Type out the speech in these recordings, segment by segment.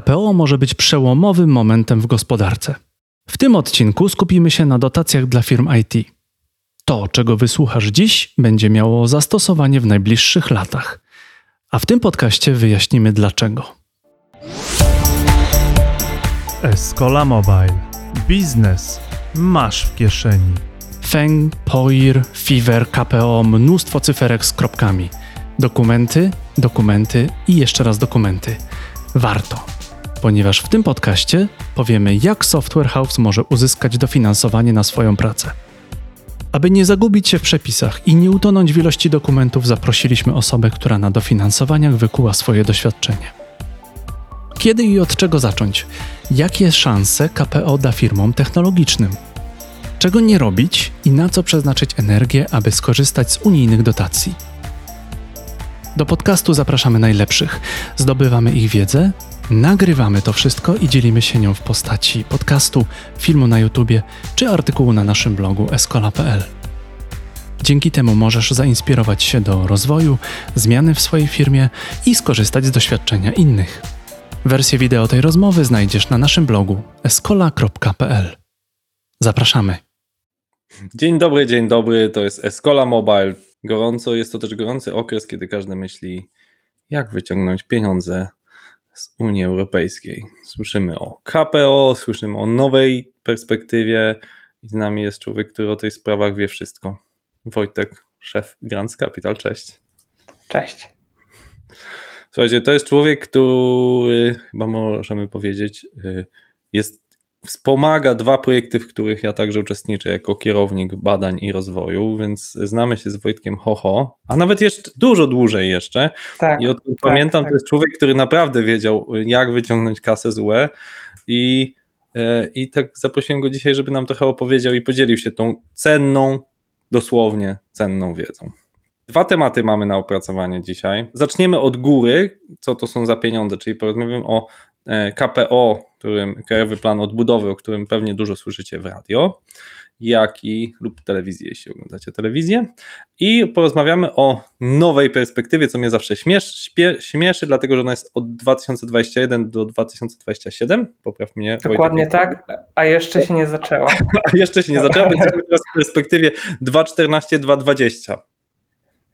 KPO może być przełomowym momentem w gospodarce. W tym odcinku skupimy się na dotacjach dla firm IT. To, czego wysłuchasz dziś, będzie miało zastosowanie w najbliższych latach. A w tym podcaście wyjaśnimy dlaczego. Escola Mobile. Biznes masz w kieszeni. Feng, POIR, Fiverr, KPO, mnóstwo cyferek z kropkami. Dokumenty, dokumenty i jeszcze raz dokumenty. Warto, ponieważ w tym podcaście powiemy, jak Software House może uzyskać dofinansowanie na swoją pracę. Aby nie zagubić się w przepisach i nie utonąć w ilości dokumentów, zaprosiliśmy osobę, która na dofinansowaniach wykuła swoje doświadczenie. Kiedy i od czego zacząć? Jakie szanse KPO da firmom technologicznym? Czego nie robić i na co przeznaczyć energię, aby skorzystać z unijnych dotacji? Do podcastu zapraszamy najlepszych. Zdobywamy ich wiedzę, nagrywamy to wszystko i dzielimy się nią w postaci podcastu, filmu na YouTubie czy artykułu na naszym blogu escola.pl. Dzięki temu możesz zainspirować się do rozwoju, zmiany w swojej firmie i skorzystać z doświadczenia innych. Wersję wideo tej rozmowy znajdziesz na naszym blogu escola.pl. Zapraszamy. Dzień dobry, dzień dobry. To jest Escola Mobile. Gorąco, jest to też gorący okres, kiedy każdy myśli, jak wyciągnąć pieniądze z Unii Europejskiej. Słyszymy o KPO, słyszymy o nowej perspektywie i z nami jest człowiek, który o tych sprawach wie wszystko. Wojtek, szef Grand Capital, cześć. Cześć. Słuchajcie, to jest człowiek, który chyba możemy powiedzieć, y, jest wspomaga dwa projekty, w których ja także uczestniczę jako kierownik badań i rozwoju, więc znamy się z Wojtkiem Hoho, a nawet jeszcze dużo dłużej jeszcze. Tak, I tak, pamiętam, tak. to jest człowiek, który naprawdę wiedział, jak wyciągnąć kasę z UE i, e, i tak zaprosiłem go dzisiaj, żeby nam trochę opowiedział i podzielił się tą cenną, dosłownie cenną wiedzą. Dwa tematy mamy na opracowanie dzisiaj. Zaczniemy od góry, co to są za pieniądze, czyli porozmawiamy o KPO, którym Krajowy Plan Odbudowy, o którym pewnie dużo słyszycie w radio, jak i lub telewizję, jeśli oglądacie telewizję. I porozmawiamy o nowej perspektywie, co mnie zawsze śmieszy, śmieszy dlatego że ona jest od 2021 do 2027. Popraw mnie. Dokładnie Wojtek. tak, a jeszcze się nie zaczęła. a jeszcze się nie zaczęła, więc teraz w perspektywie 2.14-2.20.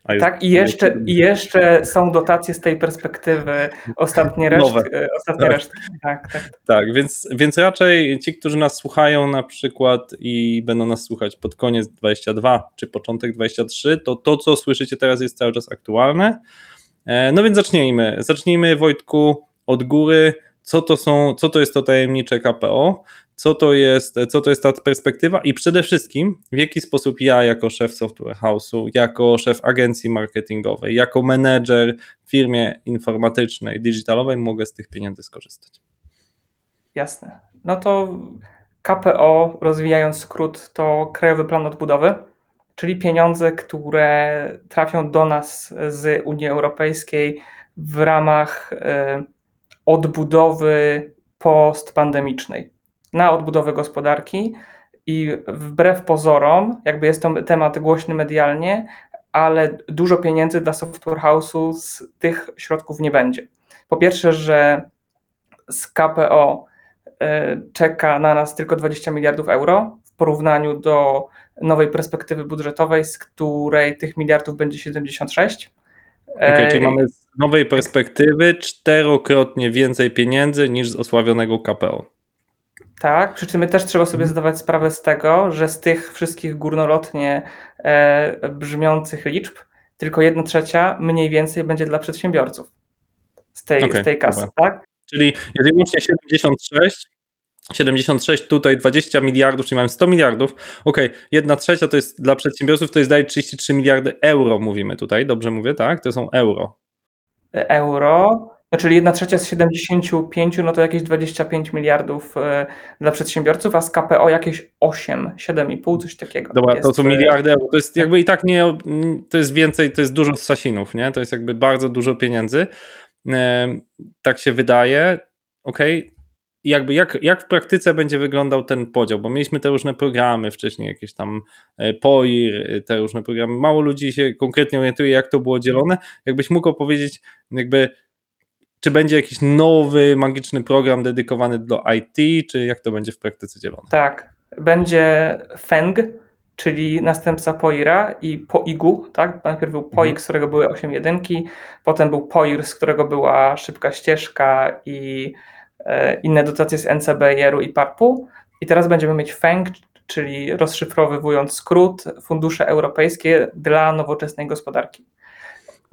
Tak, i jeszcze, i jeszcze są dotacje z tej perspektywy, ostatnie resztki. E, ostatnie tak. resztki. Tak, tak. tak więc, więc raczej ci, którzy nas słuchają na przykład i będą nas słuchać pod koniec 22 czy początek 23, to to, co słyszycie teraz jest cały czas aktualne. E, no więc zacznijmy. Zacznijmy Wojtku od góry. Co to, są, co to jest to tajemnicze KPO? Co to jest, co to jest ta perspektywa i przede wszystkim w jaki sposób ja jako szef software house'u, jako szef agencji marketingowej, jako menedżer w firmie informatycznej, digitalowej mogę z tych pieniędzy skorzystać. Jasne. No to KPO, rozwijając skrót, to Krajowy Plan Odbudowy, czyli pieniądze, które trafią do nas z Unii Europejskiej w ramach y, odbudowy postpandemicznej na odbudowę gospodarki i wbrew pozorom, jakby jest to temat głośny medialnie, ale dużo pieniędzy dla software house'u z tych środków nie będzie. Po pierwsze, że z KPO e, czeka na nas tylko 20 miliardów euro w porównaniu do nowej perspektywy budżetowej, z której tych miliardów będzie 76. Okay, czyli e, mamy z nowej perspektywy czterokrotnie więcej pieniędzy niż z osławionego KPO. Tak, przy czym my też trzeba sobie mhm. zdawać sprawę z tego, że z tych wszystkich górnolotnie e, brzmiących liczb, tylko jedna trzecia mniej więcej będzie dla przedsiębiorców z tej, okay, z tej kasy, dobra. tak? Czyli jeżeli łącznie 76, 76 tutaj 20 miliardów, czyli mamy 100 miliardów. Ok, jedna trzecia to jest dla przedsiębiorców, to jest daje 33 miliardy euro, mówimy tutaj, dobrze mówię, tak? To są euro. Euro. Czyli jedna trzecia z 75, no to jakieś 25 miliardów e, dla przedsiębiorców, a z KPO jakieś 8, 7,5, coś takiego. Dobra, to są e, miliardy euro. To jest jakby i tak nie, to jest więcej, to jest dużo sasinów, nie? To jest jakby bardzo dużo pieniędzy. E, tak się wydaje. Ok, jakby jak, jak w praktyce będzie wyglądał ten podział, bo mieliśmy te różne programy wcześniej, jakieś tam POIR, te różne programy, mało ludzi się konkretnie orientuje, jak to było dzielone. Jakbyś mógł opowiedzieć, jakby czy będzie jakiś nowy, magiczny program dedykowany do IT, czy jak to będzie w praktyce dzielone? Tak, będzie Feng, czyli następca Poira i Poigu, tak? Najpierw był Poig, Mhm. z którego były 8 jedynki, potem był Poir, z którego była szybka ścieżka i e, inne dotacje z NCB, Jeru i PARP-u. I teraz będziemy mieć Feng, czyli rozszyfrowywując skrót, fundusze europejskie dla nowoczesnej gospodarki.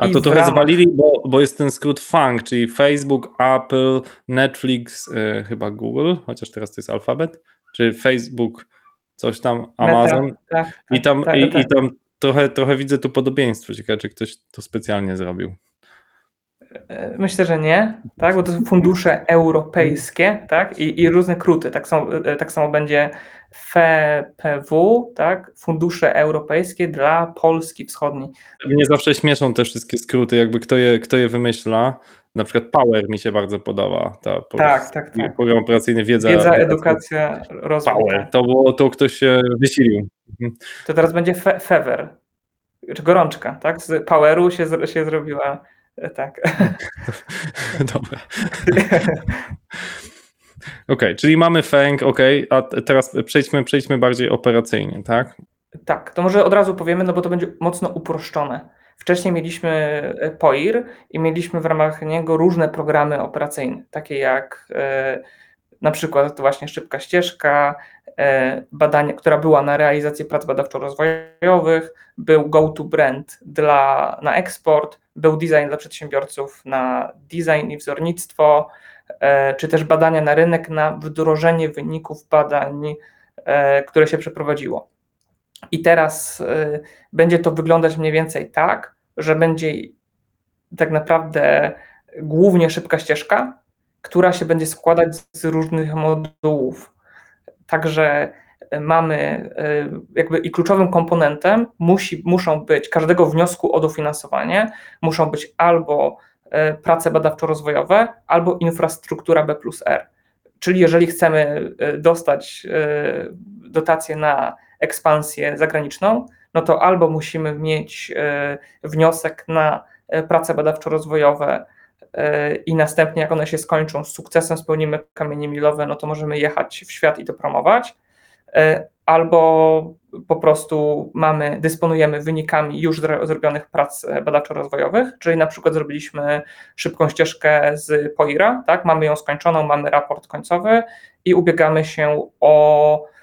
A I to trochę ramach- zwalili, bo, bo jest ten skrót FANG, czyli Facebook, Apple, Netflix, e, chyba Google, chociaż teraz to jest alfabet, czy Facebook, coś tam, Amazon. Meta, tak, I tam, tak, i, tak. i tam trochę, trochę widzę tu podobieństwo. Ciekawe, czy ktoś to specjalnie zrobił. E, Myślę, że nie, tak? bo to są fundusze europejskie tak? I, i różne króty. Tak samo, e, tak samo będzie FPW, tak? fundusze europejskie dla Polski Wschodniej. Mnie zawsze śmieszą te wszystkie skróty, jakby kto je, kto je wymyśla. Na przykład Power mi się bardzo podoba. Ta, po- Tak, tak, tak. Program operacyjny Wiedza, Wiedza, edukacja, rozwój. Power. tak. To było, to ktoś się wysilił. To teraz będzie fe, Fever, czy gorączka, tak? Z Poweru się, się zrobiła, e, tak. Dobra. Okej, czyli mamy FANG, okej, a teraz przejdźmy, przejdźmy bardziej operacyjnie, tak? Tak, to może od razu powiemy, no bo to będzie mocno uproszczone. Wcześniej mieliśmy e, POIR i mieliśmy w ramach niego różne programy operacyjne, takie jak e, na przykład właśnie szybka ścieżka, e, badania, która była na realizację prac badawczo-rozwojowych, był go-to-brand dla, na eksport, był design dla przedsiębiorców na design i wzornictwo, czy też badania na rynek na wdrożenie wyników badań, e, które się przeprowadziło. I teraz y, będzie to wyglądać mniej więcej tak, że będzie tak naprawdę głównie szybka ścieżka, która się będzie składać z różnych modułów. Także mamy jakby i kluczowym komponentem musi, muszą być każdego wniosku o dofinansowanie, muszą być albo prace badawczo-rozwojowe, albo infrastruktura B plus R. Czyli jeżeli chcemy y, dostać y, dotację na ekspansję zagraniczną, no to albo musimy mieć e, wniosek na e, prace badawczo-rozwojowe e, i następnie jak one się skończą, z sukcesem spełnimy kamienie milowe, no to możemy jechać w świat i to promować, e, albo po prostu mamy, dysponujemy wynikami już zro- zrobionych prac e, badawczo-rozwojowych, czyli na przykład zrobiliśmy szybką ścieżkę z POIRA, tak, mamy ją skończoną, mamy raport końcowy i ubiegamy się o e,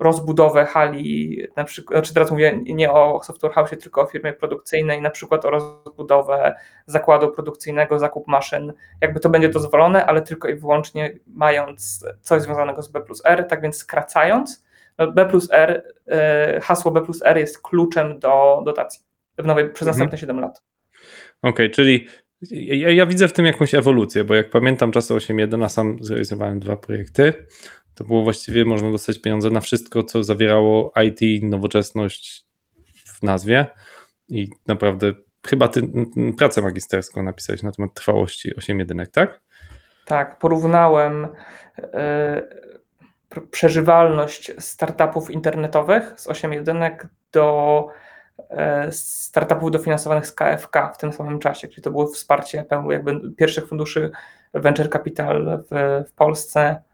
rozbudowę hali, na przykład, znaczy teraz mówię nie o software house, tylko o firmie produkcyjnej, na przykład o rozbudowę zakładu produkcyjnego, zakup maszyn, jakby to będzie dozwolone, ale tylko i wyłącznie mając coś związanego z B plus R, tak więc skracając, no B plus R, e, hasło B plus R jest kluczem do dotacji w nowej, przez Mhm. następne 7 lat. Okej, czyli ja, ja widzę w tym jakąś ewolucję, bo jak pamiętam czasy 8.1, a sam zrealizowałem dwa projekty, to było właściwie można dostać pieniądze na wszystko, co zawierało IT, nowoczesność w nazwie i naprawdę chyba ty pracę magisterską napisałeś na temat trwałości 8.1, tak? Tak, porównałem pr- przeżywalność startupów internetowych z 8.1 do e, startupów dofinansowanych z KFK w tym samym czasie, czyli to było wsparcie jakby pierwszych funduszy venture capital w, w Polsce.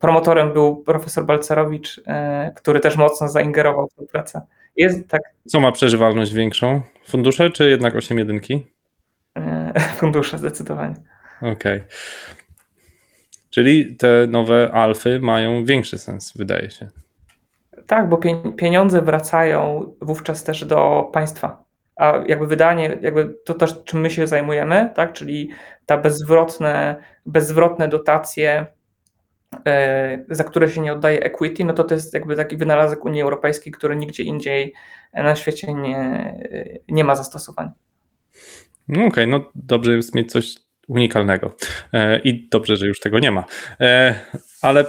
Promotorem był profesor Balcerowicz, e, który też mocno zaingerował w tę pracę. Jest tak, Co ma przeżywalność większą? Fundusze czy jednak 8.1? e, fundusze zdecydowanie. Okej. Czyli te nowe alfy mają większy sens, wydaje się. Tak, bo pie- pieniądze wracają wówczas też do państwa. A jakby wydanie, jakby to też czym my się zajmujemy, tak? Czyli ta bezzwrotne, bezzwrotne dotacje, za które się nie oddaje equity, no to to jest jakby taki wynalazek Unii Europejskiej, który nigdzie indziej na świecie nie, nie ma zastosowania. No Okej, no dobrze jest mieć coś unikalnego e, i dobrze, że już tego nie ma. E, ale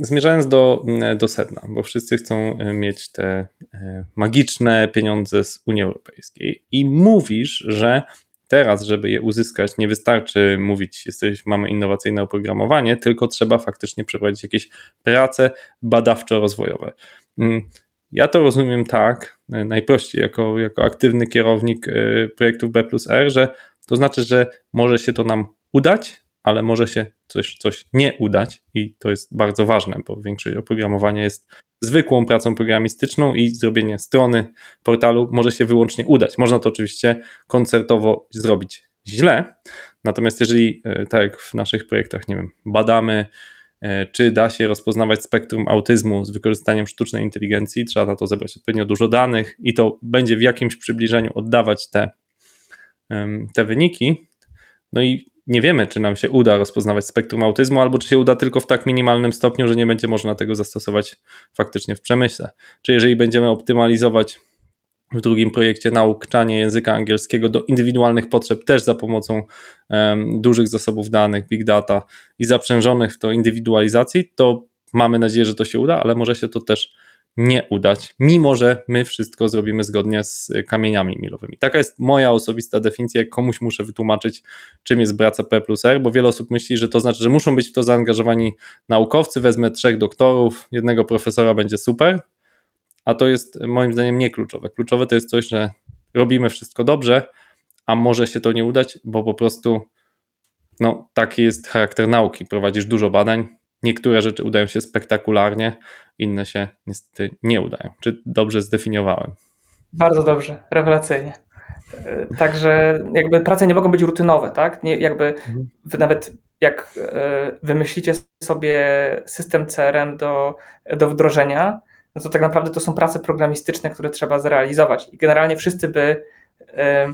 zmierzając do, do sedna, bo wszyscy chcą e, mieć te e, magiczne pieniądze z Unii Europejskiej i mówisz, że teraz, żeby je uzyskać, nie wystarczy mówić, jesteś, mamy innowacyjne oprogramowanie, tylko trzeba faktycznie przeprowadzić jakieś prace badawczo-rozwojowe. Mm, Ja to rozumiem tak, e, najprościej, jako, jako aktywny kierownik e, projektów B plus R, że to znaczy, że może się to nam udać, ale może się coś, coś nie udać i to jest bardzo ważne, bo większość oprogramowania jest zwykłą pracą programistyczną i zrobienie strony portalu może się wyłącznie udać. Można to oczywiście koncertowo zrobić źle, natomiast jeżeli, e, tak jak w naszych projektach, nie wiem, badamy, e, czy da się rozpoznawać spektrum autyzmu z wykorzystaniem sztucznej inteligencji, trzeba na to zebrać odpowiednio dużo danych i to będzie w jakimś przybliżeniu oddawać te, te wyniki. No i nie wiemy, czy nam się uda rozpoznawać spektrum autyzmu, albo czy się uda tylko w tak minimalnym stopniu, że nie będzie można tego zastosować faktycznie w przemyśle. Czy jeżeli będziemy optymalizować w drugim projekcie nauczanie języka angielskiego do indywidualnych potrzeb, też za pomocą um, dużych zasobów danych, big data i zaprzężonych w to indywidualizacji, to mamy nadzieję, że to się uda, ale może się to też nie udać, mimo że my wszystko zrobimy zgodnie z kamieniami milowymi. Taka jest moja osobista definicja, komuś muszę wytłumaczyć, czym jest praca P plus R, bo wiele osób myśli, że to znaczy, że muszą być w to zaangażowani naukowcy, wezmę trzech doktorów, jednego profesora będzie super, a to jest moim zdaniem nie kluczowe. Kluczowe to jest coś, że robimy wszystko dobrze, a może się to nie udać, bo po prostu no, taki jest charakter nauki. Prowadzisz dużo badań, niektóre rzeczy udają się spektakularnie, inne się niestety nie udają. Czy dobrze zdefiniowałem? Bardzo dobrze, rewelacyjnie. E, także jakby prace nie mogą być rutynowe, tak? Nie, jakby mhm. nawet jak e, wymyślicie sobie system CRM do, do wdrożenia, no to tak naprawdę to są prace programistyczne, które trzeba zrealizować. I generalnie wszyscy by, e,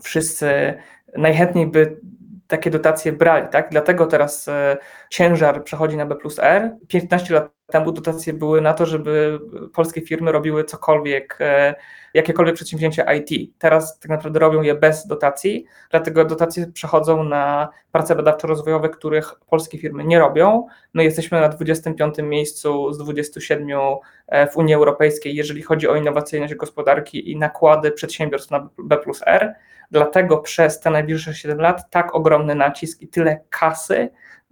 wszyscy najchętniej by takie dotacje brali, tak? Dlatego teraz e, ciężar przechodzi na B plus R. 15 lat temu dotacje były na to, żeby polskie firmy robiły cokolwiek, e, jakiekolwiek przedsięwzięcie IT. Teraz tak naprawdę robią je bez dotacji, dlatego dotacje przechodzą na prace badawczo-rozwojowe, których polskie firmy nie robią. No jesteśmy na 25 miejscu z 27 e, w Unii Europejskiej, jeżeli chodzi o innowacyjność gospodarki i nakłady przedsiębiorstw na B plus R. Dlatego przez te najbliższe 7 lat tak ogromny nacisk i tyle kasy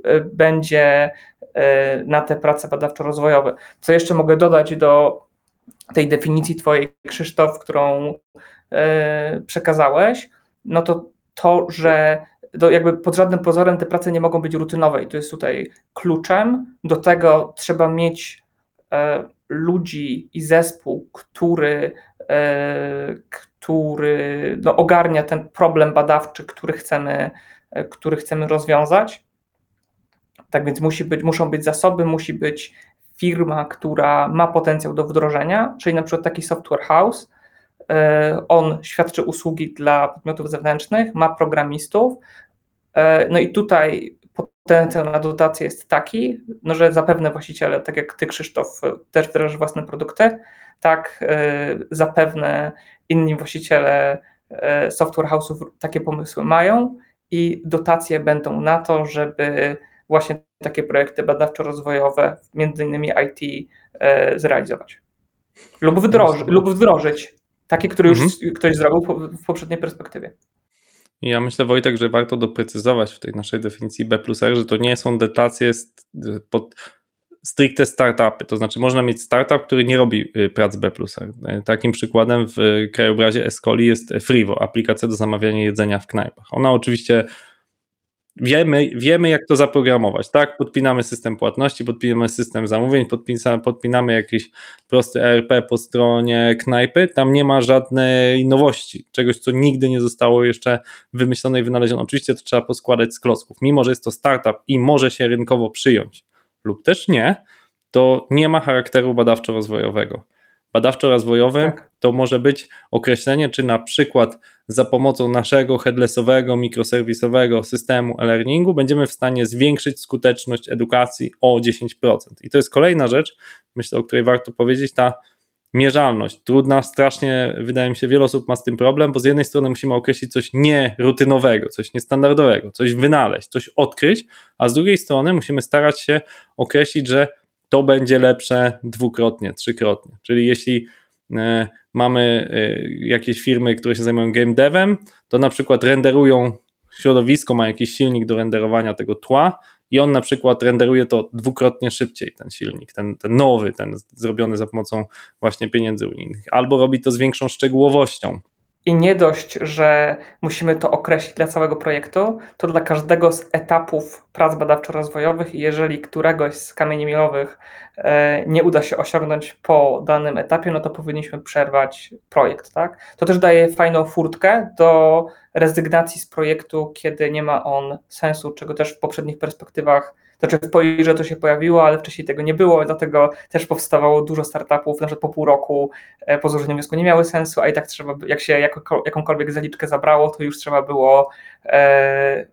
y, będzie y, na te prace badawczo-rozwojowe. Co jeszcze mogę dodać do tej definicji Twojej, Krzysztof, którą y, przekazałeś, no to to, że jakby pod żadnym pozorem te prace nie mogą być rutynowe i to jest tutaj kluczem. Do tego trzeba mieć ludzi i zespół, który, który no, ogarnia ten problem badawczy, który chcemy, który chcemy rozwiązać. Tak więc musi być, muszą być zasoby, musi być firma, która ma potencjał do wdrożenia, czyli na przykład taki software house. E, on świadczy usługi dla podmiotów zewnętrznych, ma programistów. E, no i tutaj potencjał na dotację jest taki, no, że zapewne właściciele, tak jak ty Krzysztof, też wdrażasz własne produkty, tak e, zapewne inni właściciele e, software house'ów takie pomysły mają i dotacje będą na to, żeby właśnie takie projekty badawczo-rozwojowe, między innymi IT, e, zrealizować. Lub, wdroży, lub wdrożyć takie, które już mhm. ktoś zrobił w poprzedniej perspektywie. Ja myślę, Wojtek, że warto doprecyzować w tej naszej definicji B plus R, że to nie są dotacje pod stricte startupy, to znaczy można mieć startup, który nie robi y, prac B+. Takim przykładem w krajobrazie Escoli jest Frivo, aplikacja do zamawiania jedzenia w knajpach. Ona oczywiście wiemy, wiemy jak to zaprogramować, tak? Podpinamy system płatności, podpinamy system zamówień, podpinamy jakiś prosty ERP po stronie knajpy, tam nie ma żadnej nowości, czegoś, co nigdy nie zostało jeszcze wymyślone i wynalezione. Oczywiście to trzeba poskładać z klocków, mimo że jest to startup i może się rynkowo przyjąć, lub też nie, to nie ma charakteru badawczo-rozwojowego. Badawczo-rozwojowy tak. to może być określenie, czy na przykład za pomocą naszego headlessowego, mikroserwisowego systemu e-learningu będziemy w stanie zwiększyć skuteczność edukacji o 10%. I to jest kolejna rzecz, myślę, o której warto powiedzieć, ta mierzalność. Trudna, strasznie, wydaje mi się, wiele osób ma z tym problem, bo z jednej strony musimy określić coś nierutynowego, coś niestandardowego, coś wynaleźć, coś odkryć, a z drugiej strony musimy starać się określić, że to będzie lepsze dwukrotnie, trzykrotnie. Czyli jeśli e, mamy e, jakieś firmy, które się zajmują game devem, to na przykład renderują środowisko, ma jakiś silnik do renderowania tego tła, i on na przykład renderuje to dwukrotnie szybciej, ten silnik, ten, ten nowy, ten zrobiony za pomocą właśnie pieniędzy unijnych, albo robi to z większą szczegółowością. I nie dość, że musimy to określić dla całego projektu, to dla każdego z etapów prac badawczo-rozwojowych, jeżeli któregoś z kamieni milowych e, nie uda się osiągnąć po danym etapie, no to powinniśmy przerwać projekt. Tak? To też daje fajną furtkę do rezygnacji z projektu, kiedy nie ma on sensu, czego też w poprzednich perspektywach znaczy w Poirze to się pojawiło, ale wcześniej tego nie było, dlatego też powstawało dużo startupów, na po pół roku e, po złożeniu wniosku nie miały sensu, a i tak trzeba, jak się jakąkolwiek zaliczkę zabrało, to już trzeba było e, e,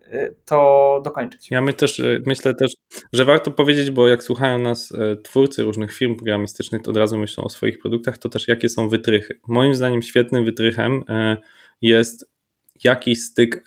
to dokończyć. Ja my też, myślę też, że warto powiedzieć, bo jak słuchają nas twórcy różnych firm programistycznych, to od razu myślą o swoich produktach, to też jakie są wytrychy. Moim zdaniem świetnym wytrychem jest jakiś styk e,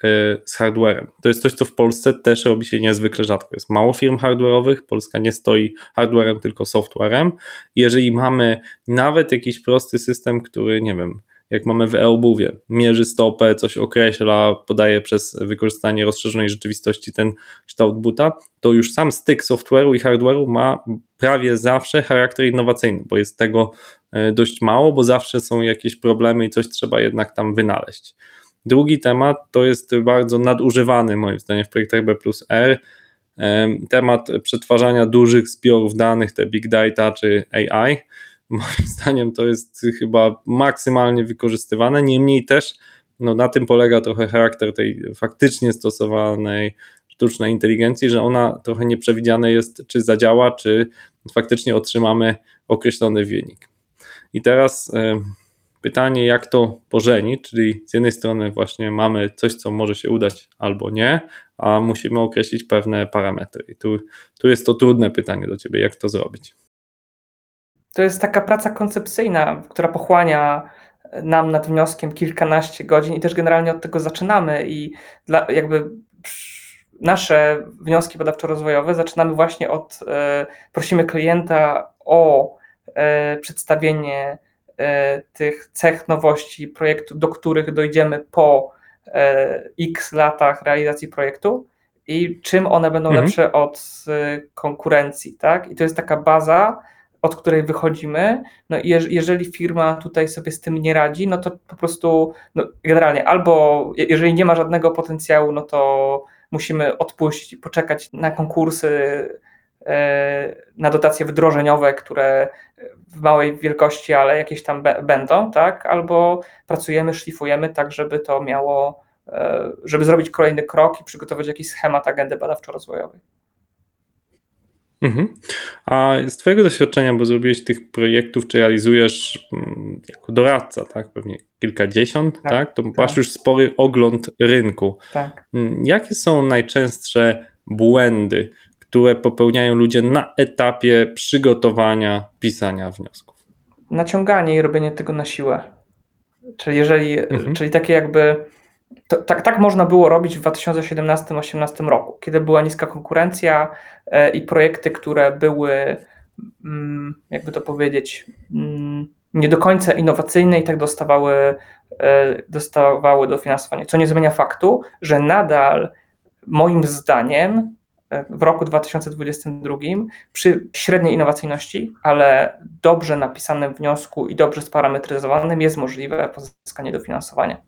z hardwarem. To jest coś, co w Polsce też robi się niezwykle rzadko. Jest mało firm hardware'owych, Polska nie stoi hardwarem, tylko softwarem. Jeżeli mamy nawet jakiś prosty system, który, nie wiem, jak mamy w e-obuwie, mierzy stopę, coś określa, podaje przez wykorzystanie rozszerzonej rzeczywistości ten kształt buta, to już sam styk software'u i hardware'u ma prawie zawsze charakter innowacyjny, bo jest tego e, dość mało, bo zawsze są jakieś problemy i coś trzeba jednak tam wynaleźć. Drugi temat to jest bardzo nadużywany moim zdaniem w projektach B plus R, temat przetwarzania dużych zbiorów danych, te big data czy AI. Moim zdaniem to jest chyba maksymalnie wykorzystywane, niemniej też no, na tym polega trochę charakter tej faktycznie stosowanej sztucznej inteligencji, że ona trochę nieprzewidziane jest, czy zadziała, czy faktycznie otrzymamy określony wynik. I teraz Pytanie, jak to pożenić, czyli z jednej strony właśnie mamy coś, co może się udać albo nie, a musimy określić pewne parametry. I tu, tu jest to trudne pytanie do Ciebie, jak to zrobić. To jest taka praca koncepcyjna, która pochłania nam nad wnioskiem kilkanaście godzin i też generalnie od tego zaczynamy i dla, jakby nasze wnioski badawczo-rozwojowe zaczynamy właśnie od, e, prosimy klienta o e, przedstawienie tych cech nowości projektu, do których dojdziemy po e, x latach realizacji projektu i czym one będą mhm. lepsze od e, konkurencji, tak? I to jest taka baza, od której wychodzimy. No i jeżeli firma tutaj sobie z tym nie radzi, no to po prostu no generalnie albo jeżeli nie ma żadnego potencjału, no to musimy odpuścić i poczekać na konkursy E, na dotacje wdrożeniowe, które w małej wielkości, ale jakieś tam będą, tak? Albo pracujemy, szlifujemy tak, żeby to miało, e, żeby zrobić kolejny krok i przygotować jakiś schemat agendy badawczo-rozwojowej. Mhm. A z Twojego doświadczenia, bo zrobiłeś tych projektów, czy realizujesz mm, jako doradca, tak? Pewnie kilkadziesiąt, tak? tak? To tak. masz już spory ogląd rynku. Tak. Mm, jakie są najczęstsze błędy, które popełniają ludzie na etapie przygotowania pisania wniosków. Naciąganie i robienie tego na siłę. Czyli jeżeli, mhm. czyli takie jakby to, tak, tak można było robić w 2017-2018 roku, kiedy była niska konkurencja e, i projekty, które były, mm, jakby to powiedzieć, mm, nie do końca innowacyjne i tak dostawały, e, dostawały dofinansowanie. Co nie zmienia faktu, że nadal moim zdaniem w roku 2022 przy średniej innowacyjności, ale dobrze napisanym wniosku i dobrze sparametryzowanym jest możliwe pozyskanie dofinansowania.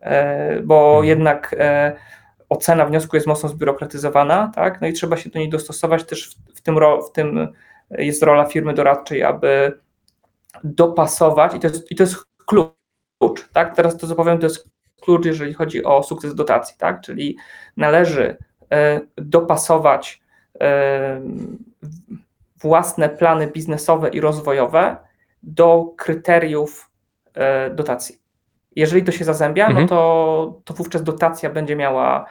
E, bo mhm. jednak e, ocena wniosku jest mocno zbiurokratyzowana, tak? No i trzeba się do niej dostosować też w, tym, w tym jest rola firmy doradczej, aby dopasować i to jest, i to jest klucz, tak? Teraz to co powiem, to jest klucz, jeżeli chodzi o sukces dotacji, tak? Czyli należy E, dopasować e, własne plany biznesowe i rozwojowe do kryteriów e, dotacji. Jeżeli to się zazębia, no mhm. no to, to wówczas dotacja będzie miała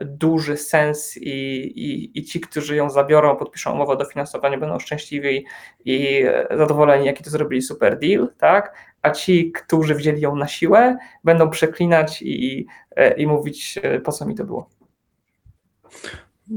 duży sens i, i, i ci, którzy ją zabiorą, podpiszą umowę o dofinansowanie, będą szczęśliwi i zadowoleni, jaki to zrobili super deal, tak? A ci, którzy wzięli ją na siłę, będą przeklinać i, i mówić, po co mi to było.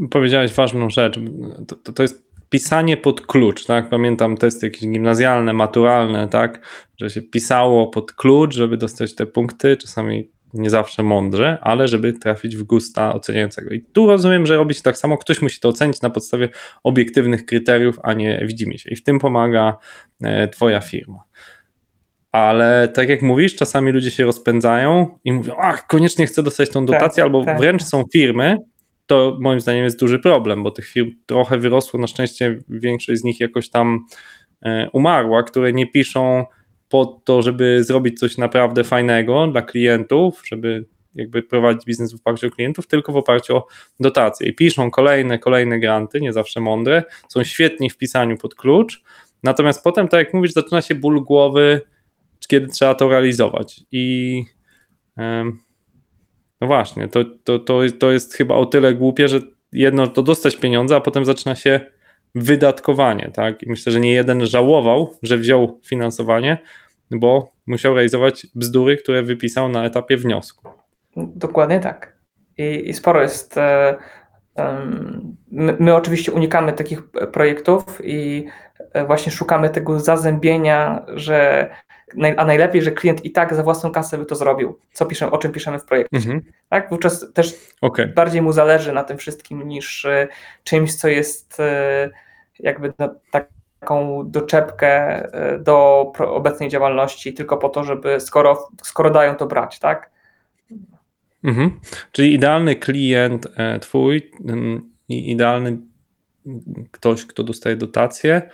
Powiedziałeś ważną rzecz. To, to, to, jest pisanie pod klucz, tak? Pamiętam testy jakieś gimnazjalne, maturalne, tak? Że się pisało pod klucz, żeby dostać te punkty, czasami nie zawsze mądrze, ale żeby trafić w gusta oceniającego. I tu rozumiem, że robi się tak samo, ktoś musi to ocenić na podstawie obiektywnych kryteriów, a nie widzimy się. I w tym pomaga e, Twoja firma. ale tak jak mówisz, czasami ludzie się rozpędzają i mówią, ach, koniecznie chcę dostać tą dotację, tak, albo tak. wręcz są firmy, to moim zdaniem jest duży problem, bo tych firm trochę wyrosło, na szczęście większość z nich jakoś tam e, umarła, które nie piszą po to, żeby zrobić coś naprawdę fajnego dla klientów, żeby jakby prowadzić biznes w oparciu o klientów, tylko w oparciu o dotacje. I piszą kolejne, kolejne granty, nie zawsze mądre, są świetni w pisaniu pod klucz, natomiast potem, tak jak mówisz, zaczyna się ból głowy, kiedy trzeba to realizować. I no właśnie, to, to, to, to jest chyba o tyle głupie, że jedno to dostać pieniądze, a potem zaczyna się wydatkowanie, tak? I myślę, że nie jeden żałował, że wziął finansowanie, bo musiał realizować bzdury, które wypisał na etapie wniosku. Dokładnie tak. I, i sporo jest. E, my, my, oczywiście unikamy takich projektów i e, właśnie szukamy tego zazębienia, że a najlepiej, że klient i tak za własną kasę by to zrobił, co piszemy, o czym piszemy w projekcie. Mhm. Tak? Wówczas też okay. bardziej mu zależy na tym wszystkim niż e, czymś, co jest jakby no, taką doczepkę do obecnej działalności, tylko po to, żeby skoro, skoro dają to brać, tak? Mhm. Czyli idealny klient e, twój i idealny ktoś, kto dostaje dotację,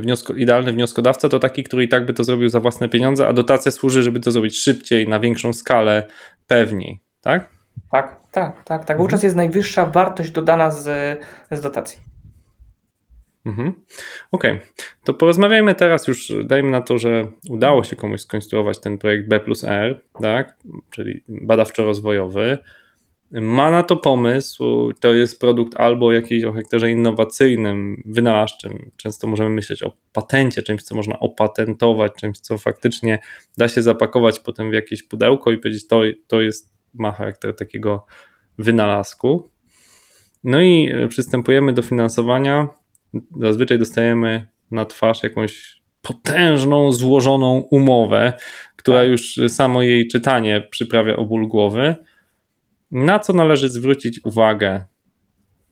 wniosko, idealny wnioskodawca to taki, który i tak by to zrobił za własne pieniądze, a dotacja służy, żeby to zrobić szybciej, na większą skalę, pewniej, tak? Tak, tak, tak. tak. Wówczas mhm. jest najwyższa wartość dodana z, z dotacji. Mhm. Okej, okay. to porozmawiajmy teraz już, dajmy na to, że udało się komuś skonstruować ten projekt B plus R, tak? czyli badawczo-rozwojowy. Ma na to pomysł, to jest produkt albo jakiś o charakterze innowacyjnym, wynalazczym. Często możemy myśleć o patencie, czymś, co można opatentować, czymś, co faktycznie da się zapakować potem w jakieś pudełko i powiedzieć, to, to jest, ma charakter takiego wynalazku. No i przystępujemy do finansowania zazwyczaj dostajemy na twarz jakąś potężną, złożoną umowę, która tak. już samo jej czytanie przyprawia o ból głowy. Na co należy zwrócić uwagę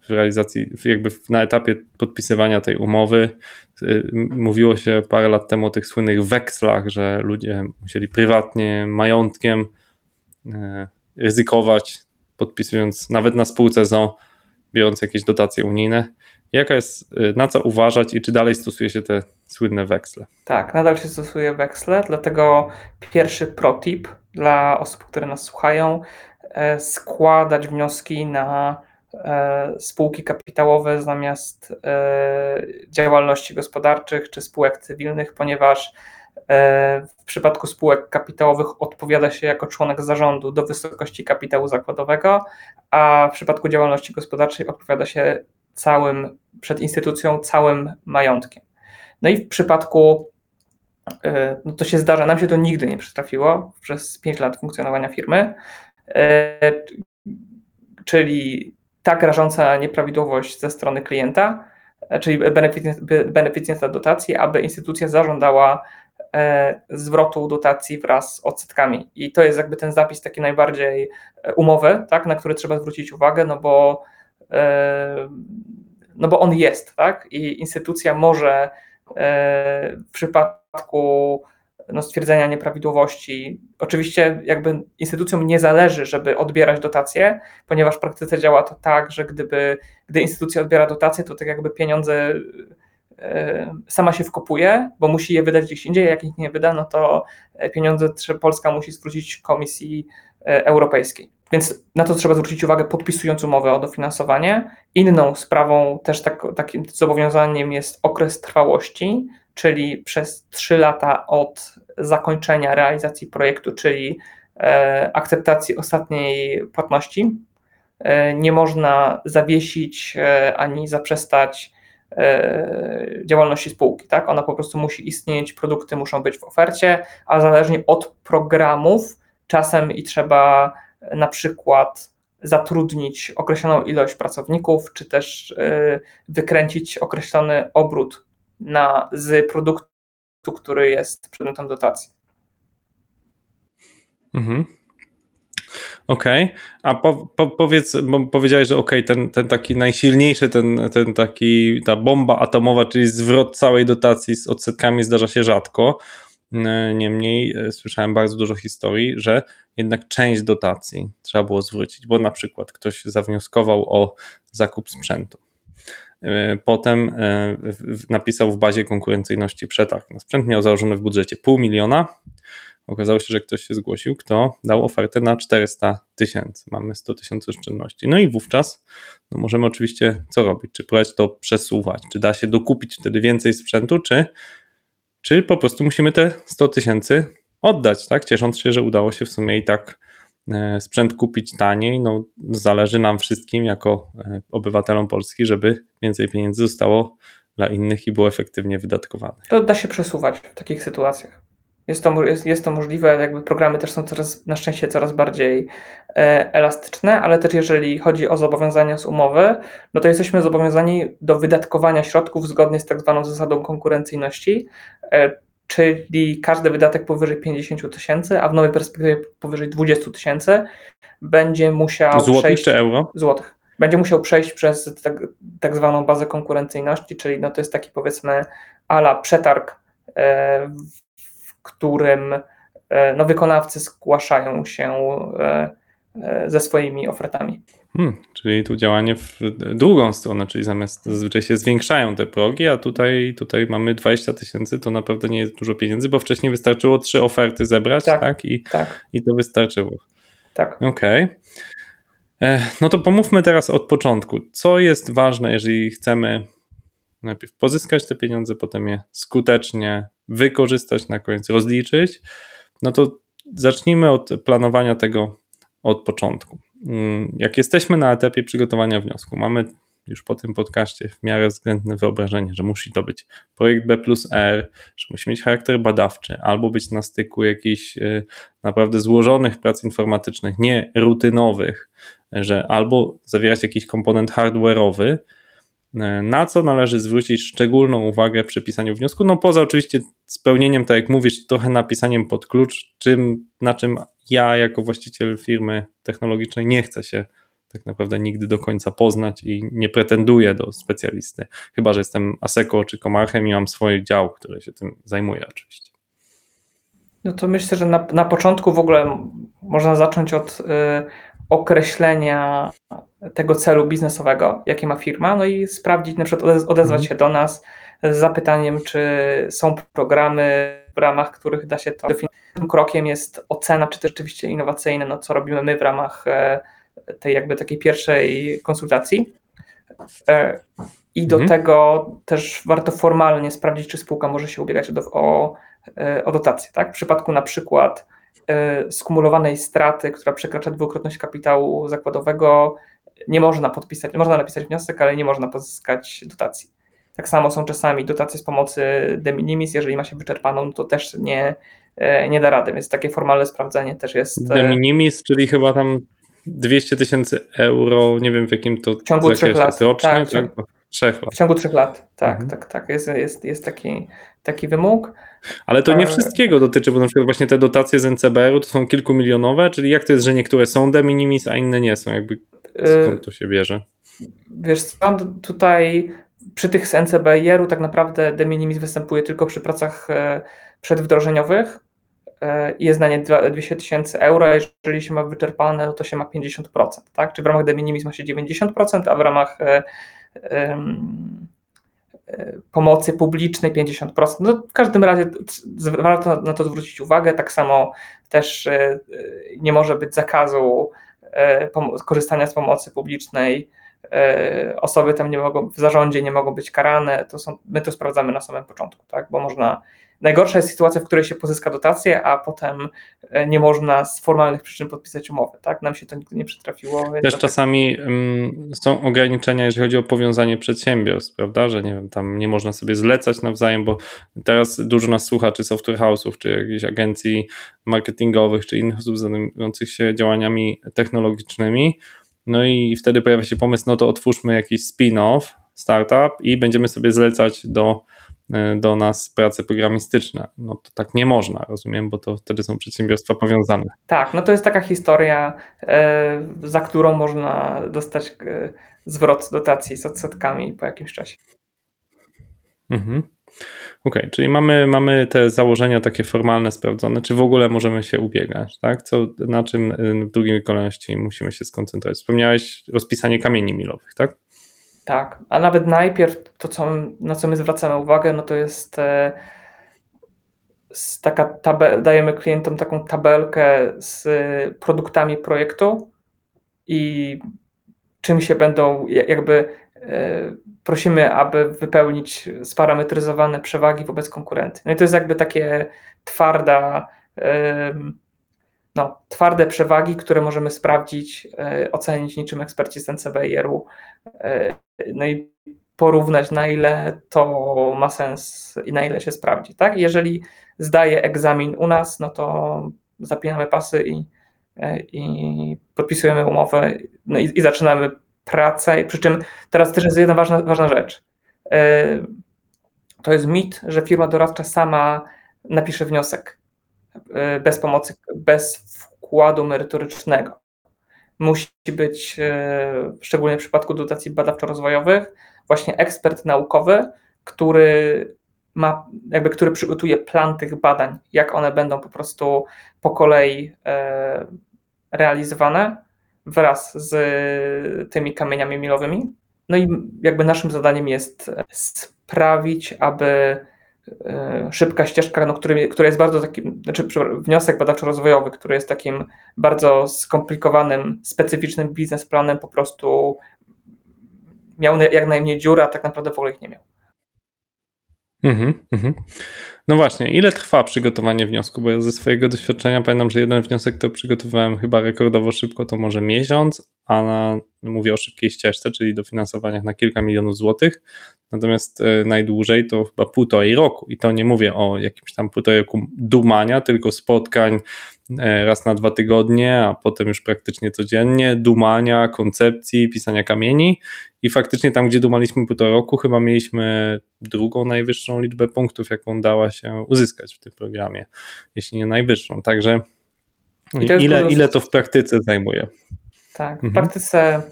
w realizacji, jakby na etapie podpisywania tej umowy? Y, mówiło się parę lat temu o tych słynnych wekslach, że ludzie musieli prywatnie, majątkiem y, ryzykować, podpisując nawet na spółce ZO, biorąc jakieś dotacje unijne. Jaka jest, y, na co uważać i czy dalej stosuje się te słynne weksle? Tak, nadal się stosuje weksle, dlatego pierwszy protip dla osób, które nas słuchają, składać wnioski na e, spółki kapitałowe zamiast e, działalności gospodarczych czy spółek cywilnych, ponieważ w przypadku spółek kapitałowych odpowiada się jako członek zarządu do wysokości kapitału zakładowego, a w przypadku działalności gospodarczej odpowiada się całym, przed instytucją, całym majątkiem. No i w przypadku, e, no to się zdarza, nam się to nigdy nie przytrafiło przez 5 lat funkcjonowania firmy, e, czyli tak rażąca nieprawidłowość ze strony klienta, e, czyli beneficjenta dotacji, aby instytucja zażądała zwrotu dotacji wraz z odsetkami. I to jest jakby ten zapis taki najbardziej umowy, tak, na który trzeba zwrócić uwagę, no bo no bo on jest, tak? I instytucja może e, w przypadku no, stwierdzenia nieprawidłowości, oczywiście jakby instytucjom nie zależy, żeby odbierać dotacje, ponieważ w praktyce działa to tak, że gdyby, gdy instytucja odbiera dotacje, to tak jakby pieniądze e, sama się wkopuje, bo musi je wydać gdzieś indziej, jak ich nie wyda, no to pieniądze Polska musi zwrócić Komisji e, Europejskiej. Więc na to trzeba zwrócić uwagę, podpisując umowę o dofinansowanie. Inną sprawą, też tak, takim zobowiązaniem jest okres trwałości, czyli przez 3 lata od zakończenia realizacji projektu, czyli e, akceptacji ostatniej płatności. E, nie można zawiesić e, ani zaprzestać działalności spółki. Tak? Ona po prostu musi istnieć, produkty muszą być w ofercie, a zależnie od programów czasem i trzeba na przykład zatrudnić określoną ilość pracowników, czy też wykręcić określony obrót na, z produktu, który jest przedmiotem dotacji. Mhm. Okej, okay. a po, po, powiedz, bo powiedziałeś, że okej, okay, ten, ten taki najsilniejszy, ten, ten taki, ta bomba atomowa, czyli zwrot całej dotacji z odsetkami zdarza się rzadko. Niemniej e, słyszałem bardzo dużo historii, że jednak część dotacji trzeba było zwrócić, bo na przykład ktoś zawnioskował o zakup sprzętu. E, Potem e, napisał w bazie konkurencyjności przetarg sprzęt, miał założony w budżecie pół miliona. Okazało się, że ktoś się zgłosił, kto dał ofertę na 400 tysięcy. Mamy 100 tysięcy oszczędności. No i wówczas no możemy oczywiście co robić? Czy próbować to przesuwać? Czy da się dokupić wtedy więcej sprzętu, czy, czy po prostu musimy te 100 tysięcy oddać, tak? Ciesząc się, że udało się w sumie i tak sprzęt kupić taniej. No, zależy nam wszystkim jako e, obywatelom Polski, żeby więcej pieniędzy zostało dla innych i było efektywnie wydatkowane. To da się przesuwać w takich sytuacjach. Jest to, jest, jest to możliwe, jakby programy też są coraz, na szczęście coraz bardziej e, elastyczne, ale też jeżeli chodzi o zobowiązania z umowy, no to jesteśmy zobowiązani do wydatkowania środków zgodnie z tak zwaną zasadą konkurencyjności, e, czyli każdy wydatek powyżej 50 tysięcy, a w nowej perspektywie powyżej 20 tysięcy będzie musiał Złotych przejść czy euro? złotych. Będzie musiał przejść przez tak, tak zwaną bazę konkurencyjności, czyli no to jest taki powiedzmy ala przetarg, e, w którym e, no, wykonawcy zgłaszają się e, ze swoimi ofertami. Hmm, czyli tu działanie w drugą stronę, czyli zamiast zazwyczaj się zwiększają te progi, a tutaj, tutaj mamy 20 tysięcy, to naprawdę nie jest dużo pieniędzy, bo wcześniej wystarczyło trzy oferty zebrać, tak, Tak. I, Tak, i to wystarczyło. tak. Okej. E, No to pomówmy teraz od początku. Co jest ważne, jeżeli chcemy najpierw pozyskać te pieniądze, potem je skutecznie wykorzystać, na koniec rozliczyć? No to zacznijmy od planowania tego od początku. Mm, Jak jesteśmy na etapie przygotowania wniosku, mamy już po tym podcaście w miarę względne wyobrażenie, że musi to być projekt B plus R, że musi mieć charakter badawczy, albo być na styku jakichś y, naprawdę złożonych prac informatycznych, nie rutynowych, że albo zawierać jakiś komponent hardware'owy, na co należy zwrócić szczególną uwagę przy pisaniu wniosku, no poza oczywiście spełnieniem, tak jak mówisz, trochę napisaniem pod klucz, czym, na czym ja jako właściciel firmy technologicznej nie chcę się tak naprawdę nigdy do końca poznać i nie pretenduję do specjalisty, chyba że jestem Aseko czy Komarchem i mam swój dział, który się tym zajmuje oczywiście. No to myślę, że na, na początku w ogóle można zacząć od y, określenia tego celu biznesowego, jaki ma firma, no i sprawdzić, na przykład odez- odezwać Mhm. się do nas z zapytaniem, czy są programy, w ramach których da się to definiować. Tym krokiem jest ocena, czy to rzeczywiście innowacyjne, no co robimy my w ramach e, tej jakby takiej pierwszej konsultacji. E, I do Mhm. tego też warto formalnie sprawdzić, czy spółka może się ubiegać o, o, e, o dotację. Tak? W przypadku na przykład skumulowanej straty, która przekracza dwukrotność kapitału zakładowego, nie można podpisać, można napisać wniosek, ale nie można pozyskać dotacji. Tak samo są czasami dotacje z pomocy de minimis, jeżeli ma się wyczerpaną, to też nie, e, nie da rady, więc takie formalne sprawdzenie też jest De e, minimis, czyli chyba tam 200 tysięcy euro, nie wiem w jakim to W ciągu trzech lat, rocznie, tak, w tak? Trzech lat. w ciągu trzech lat. Tak, Mhm. tak, tak. Jest, jest, jest taki, taki wymóg. Ale to nie E, wszystkiego dotyczy, bo na przykład właśnie te dotacje z NCBR-u to są kilkumilionowe, czyli jak to jest, że niektóre są de minimis, a inne nie są? Jakby skąd to się bierze? Wiesz, co, tutaj przy tych z NCBR-u tak naprawdę de minimis występuje tylko przy pracach e, przedwdrożeniowych e, i jest na nie dwa- 200 tysięcy euro, a jeżeli się ma wyczerpane, no to się ma 50%, tak? Czy w ramach de minimis ma się 90%, a w ramach e, pomocy publicznej 50%. No, w każdym razie warto na to zwrócić uwagę. Tak samo też nie może być zakazu korzystania z pomocy publicznej. E, Osoby tam nie mogą, w zarządzie nie mogą być karane. To są, my to sprawdzamy na samym początku, tak? Bo można. Najgorsza jest sytuacja, w której się pozyska dotację, a potem e, nie można z formalnych przyczyn podpisać umowy. Tak? Nam się to nigdy nie przytrafiło. Też dlatego- czasami ym, są ograniczenia, jeżeli chodzi o powiązanie przedsiębiorstw, prawda, że nie wiem, tam nie można sobie zlecać nawzajem, bo teraz dużo nas słucha, czy software house'ów, czy jakichś agencji marketingowych, czy innych osób zajmujących się działaniami technologicznymi, no i wtedy pojawia się pomysł, no to otwórzmy jakiś spin-off, startup i będziemy sobie zlecać do, do nas prace programistyczne. No to tak nie można, rozumiem, bo to wtedy są przedsiębiorstwa powiązane. Tak, no to jest taka historia, e, za którą można dostać e, zwrot dotacji z odsetkami po jakimś czasie. Mhm. Okej, okay, czyli mamy, mamy te założenia takie formalne, sprawdzone, czy w ogóle możemy się ubiegać, tak? Co, na czym y, w drugiej kolejności musimy się skoncentrować? Wspomniałeś rozpisanie kamieni milowych, tak? Tak, a nawet najpierw to, co, na co my zwracamy uwagę, no to jest e, taka tabel, dajemy klientom taką tabelkę z produktami projektu i czym się będą jakby e, prosimy, aby wypełnić sparametryzowane przewagi wobec konkurencji. No i to jest jakby takie twarda, no, twarde przewagi, które możemy sprawdzić, e, ocenić niczym eksperci NCBR-u, e, no i porównać, na ile to ma sens i na ile się sprawdzi. Tak? Jeżeli zdaje egzamin u nas, no to zapinamy pasy i, e, i podpisujemy umowę no i, i zaczynamy pracę. Przy czym teraz też jest jedna ważna, ważna rzecz. To jest mit, że firma doradcza sama napisze wniosek bez pomocy, bez wkładu merytorycznego. Musi być, e, szczególnie w przypadku dotacji badawczo-rozwojowych, właśnie ekspert naukowy, który ma, jakby, który przygotuje plan tych badań, jak one będą po prostu po kolei e, realizowane wraz z tymi kamieniami milowymi. No i jakby naszym zadaniem jest sprawić, aby E, szybka ścieżka, no, który, która jest bardzo takim, znaczy wniosek badawczo-rozwojowy, który jest takim bardzo skomplikowanym, specyficznym biznesplanem, po prostu miał jak najmniej dziura, a tak naprawdę w ogóle ich nie miał. Mhm, mhm. No właśnie, ile trwa przygotowanie wniosku? Bo ja ze swojego doświadczenia pamiętam, że jeden wniosek to przygotowałem chyba rekordowo szybko, to może miesiąc, a na, mówię o szybkiej ścieżce, czyli dofinansowaniach na kilka milionów złotych, natomiast e, najdłużej to chyba półtorej roku. I to nie mówię o jakimś tam półtorej roku dumania, tylko spotkań e, raz na dwa tygodnie, a potem już praktycznie codziennie, dumania, koncepcji, pisania kamieni. I faktycznie tam, gdzie dumaliśmy półtora roku, chyba mieliśmy drugą najwyższą liczbę punktów, jaką dała się uzyskać w tym programie, jeśli nie najwyższą, także ile, ile to w praktyce zajmuje? Tak, w mhm. praktyce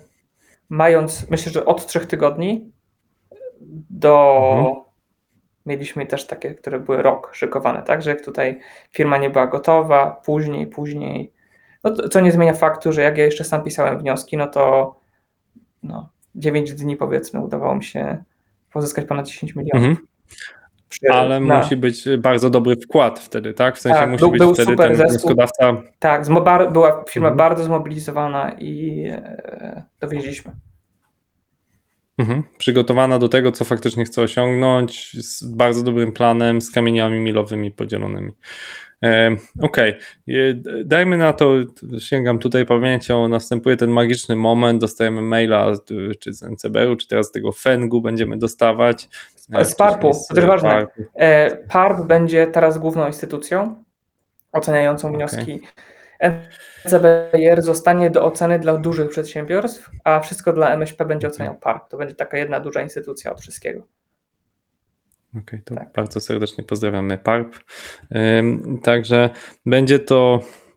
mając, myślę, że od trzech tygodni do. Mhm. Mieliśmy też takie, które były rok szykowane, tak? Że jak tutaj firma nie była gotowa, później, później. No to, co nie zmienia faktu, że jak ja jeszcze sam pisałem wnioski, no to no, 9 dni powiedzmy udawało mi się pozyskać ponad 10 milionów. Mhm. Ale na... musi być bardzo dobry wkład wtedy, tak? W sensie tak, musi był, być był wtedy ten wnioskodawca. Tak, była firma mhm. bardzo zmobilizowana i e, dowieźliśmy. Mhm. Przygotowana do tego, co faktycznie chce osiągnąć, z bardzo dobrym planem, z kamieniami milowymi podzielonymi. E, Okej, okay. dajmy na to, sięgam tutaj pamięcią, następuje ten magiczny moment, dostajemy maila czy z NCBR-u, czy teraz z tego FENG-u będziemy dostawać. Z PARP-u, to też ważne. PARP. E, PARP będzie teraz główną instytucją oceniającą wnioski. Okay. NCBR zostanie do oceny dla dużych przedsiębiorstw, a wszystko dla MŚP będzie oceniał PARP. To będzie taka jedna duża instytucja od wszystkiego. Okej, okay, to tak. bardzo serdecznie pozdrawiamy PARP. Także będzie to e,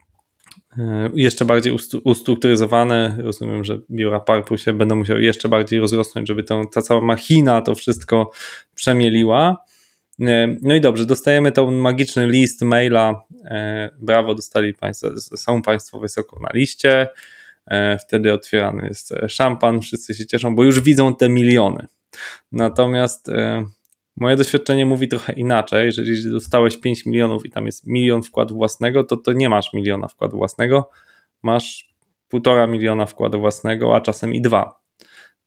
jeszcze bardziej ustrukturyzowane. Rozumiem, że biura PARP-u się będą musiały jeszcze bardziej rozrosnąć, żeby to, ta cała machina to wszystko przemieliła. No i dobrze, dostajemy ten magiczny list maila. E, brawo, dostali Państwo, są Państwo wysoko na liście. E, wtedy otwierany jest szampan, wszyscy się cieszą, bo już widzą te miliony. Natomiast Moje doświadczenie mówi trochę inaczej. Jeżeli dostałeś 5 milionów i tam jest milion wkładu własnego, to to nie masz miliona wkładu własnego, masz półtora miliona wkładu własnego, a czasem i dwa.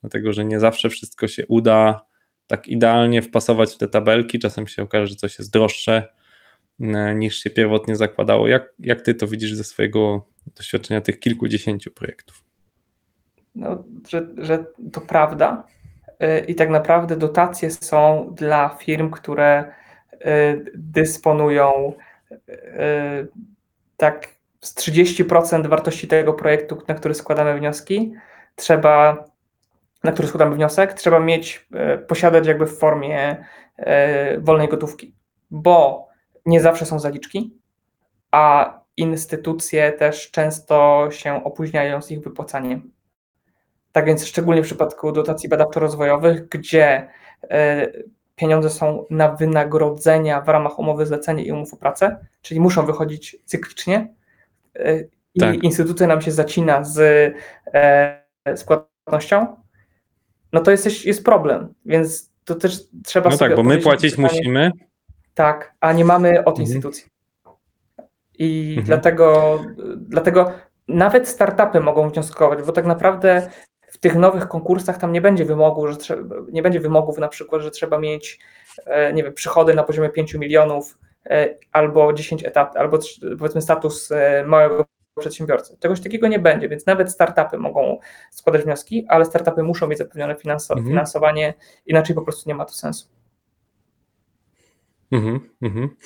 Dlatego, że nie zawsze wszystko się uda tak idealnie wpasować w te tabelki. Czasem się okaże, że coś jest droższe e, niż się pierwotnie zakładało. Jak, jak ty to widzisz ze swojego doświadczenia tych kilkudziesięciu projektów? No, że, że to prawda, i tak naprawdę dotacje są dla firm, które y, dysponują y, tak z 30% wartości tego projektu, na który składamy wnioski, trzeba, na który składamy wniosek, trzeba mieć, posiadać jakby w formie wolnej gotówki, bo nie zawsze są zaliczki, a instytucje też często się opóźniają z ich wypłacaniem. Tak więc szczególnie w przypadku dotacji badawczo-rozwojowych, gdzie e, pieniądze są na wynagrodzenia w ramach umowy zlecenia i umów o pracę, czyli muszą wychodzić cyklicznie y, i Tak. instytucja nam się zacina z, e, z płatnością, no to jest, jest problem, więc to też trzeba No tak, bo my płacić pytanie- musimy. tak, a nie mamy od Mhm. instytucji. I Mhm. dlatego, dlatego nawet startupy mogą wnioskować, bo tak naprawdę tych nowych konkursach tam nie będzie wymogu, że trzeba, nie będzie wymogów na przykład, że trzeba mieć e, nie wiem, przychody na poziomie 5 milionów e, albo 10 etat, albo powiedzmy status e, małego przedsiębiorcy. Czegoś takiego nie będzie, więc nawet startupy mogą składać wnioski, ale startupy muszą mieć zapewnione Mhm. finansowanie, inaczej po prostu nie ma to sensu. Mhm, mhm.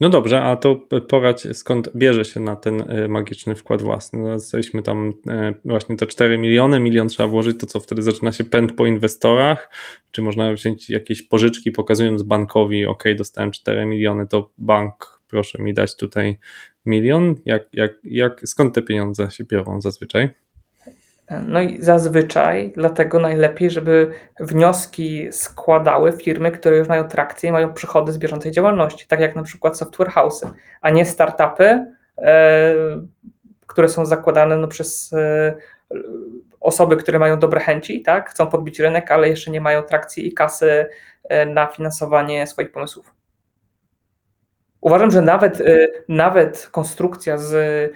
No dobrze, a to poradź, skąd bierze się na ten e, magiczny wkład własny? No, jesteśmy tam e, właśnie te 4 miliony, milion trzeba włożyć, to co wtedy zaczyna się pęd po inwestorach? Czy można wziąć jakieś pożyczki, pokazując bankowi, ok, dostałem 4 miliony, to bank proszę mi dać tutaj milion? Jak, jak, jak, skąd te pieniądze się biorą zazwyczaj? No i zazwyczaj dlatego najlepiej, żeby wnioski składały firmy, które już mają trakcję i mają przychody z bieżącej działalności, tak jak na przykład software house'y, a nie startupy, e, które są zakładane no, przez e, osoby, które mają dobre chęci, tak, chcą podbić rynek, ale jeszcze nie mają trakcji i kasy e, na finansowanie swoich pomysłów. Uważam, że nawet, nawet konstrukcja z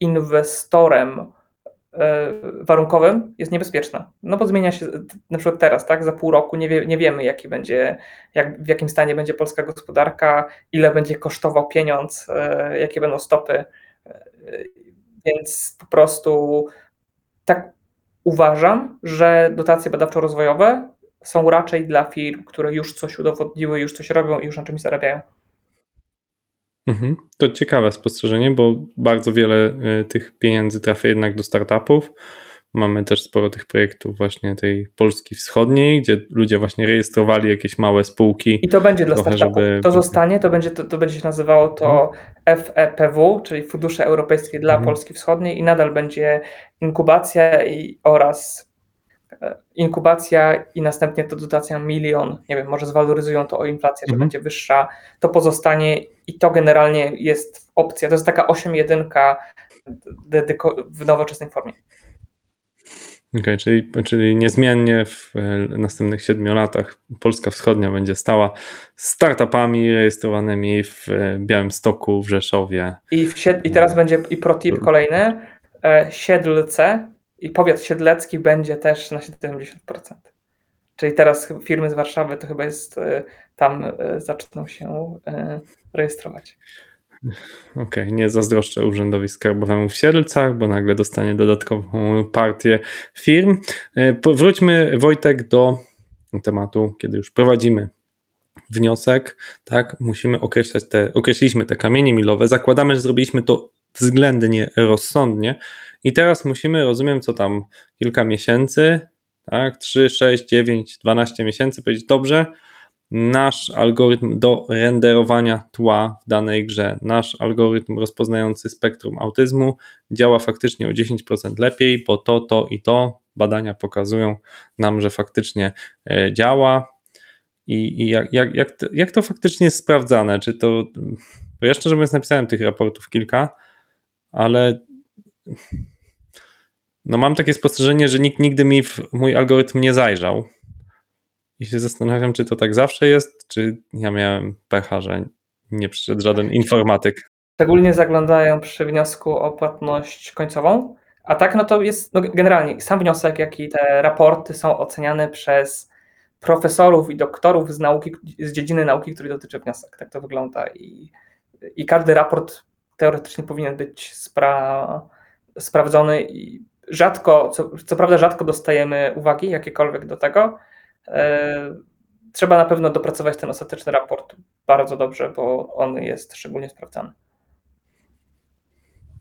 inwestorem warunkowym jest niebezpieczna. No bo zmienia się na przykład teraz, tak? Za pół roku nie, wie, nie wiemy, jaki będzie, jak, w jakim stanie będzie polska gospodarka, ile będzie kosztował pieniądz, e, jakie będą stopy. E, Więc po prostu tak uważam, że dotacje badawczo-rozwojowe są raczej dla firm, które już coś udowodniły, już coś robią i już na czymś zarabiają. Mhm. To ciekawe spostrzeżenie, bo bardzo wiele y, tych pieniędzy trafia jednak do startupów. Mamy też sporo tych projektów właśnie tej Polski Wschodniej, gdzie ludzie właśnie rejestrowali jakieś małe spółki. I to będzie dla Trochę, startupów. żeby- To zostanie, to będzie, to, to będzie się nazywało to FEPW, czyli Fundusze Europejskie dla Mhm. Polski Wschodniej i nadal będzie inkubacja i, oraz e, inkubacja i następnie to dotacja milion, nie wiem, może zwaloryzują to o inflację, że Mhm. będzie wyższa, to pozostanie i to generalnie jest opcja, to jest taka 8.1 dedyko- w nowoczesnej formie. Okej, czyli, czyli niezmiennie w e, następnych siedmiu latach Polska Wschodnia będzie stała startupami rejestrowanymi w e, Białymstoku, w Rzeszowie. I, w sied- I teraz będzie i protip kolejny. E, Siedlce i powiat siedlecki będzie też na 70%. Czyli teraz firmy z Warszawy to chyba jest e, tam e, zaczną się e, rejestrować. Okej, nie zazdroszczę Urzędowi Skarbowemu w Siedlcach, bo nagle dostanie dodatkową partię firm. Wróćmy, Wojtek, do tematu, kiedy już prowadzimy wniosek, tak, musimy określać te, określiliśmy te kamienie milowe, zakładamy, że zrobiliśmy to względnie rozsądnie i teraz musimy, rozumiem, co tam kilka miesięcy, tak, 3, 6, 9, 12 miesięcy, powiedzieć, dobrze, nasz algorytm do renderowania tła w danej grze, nasz algorytm rozpoznający spektrum autyzmu działa faktycznie o 10% lepiej, bo to, to i to badania pokazują nam, że faktycznie e, działa. I, i jak, jak, jak, to, jak to faktycznie jest sprawdzane? Czy to. Bo ja szczerze mówiąc, napisałem tych raportów kilka, ale no mam takie spostrzeżenie, że nikt nigdy mi w mój algorytm nie zajrzał. I się zastanawiam, czy to tak zawsze jest, czy ja miałem pecha, że nie przyszedł żaden informatyk. Szczególnie zaglądają przy wniosku o płatność końcową. A tak, no to jest no generalnie sam wniosek, jak i te raporty są oceniane przez profesorów i doktorów z nauki, z dziedziny nauki, której dotyczy wniosek. Tak to wygląda. I, i każdy raport teoretycznie powinien być spra, sprawdzony i rzadko, co, co prawda rzadko dostajemy uwagi jakiekolwiek do tego. E, trzeba na pewno dopracować ten ostateczny raport bardzo dobrze, bo on jest szczególnie sprawdzany.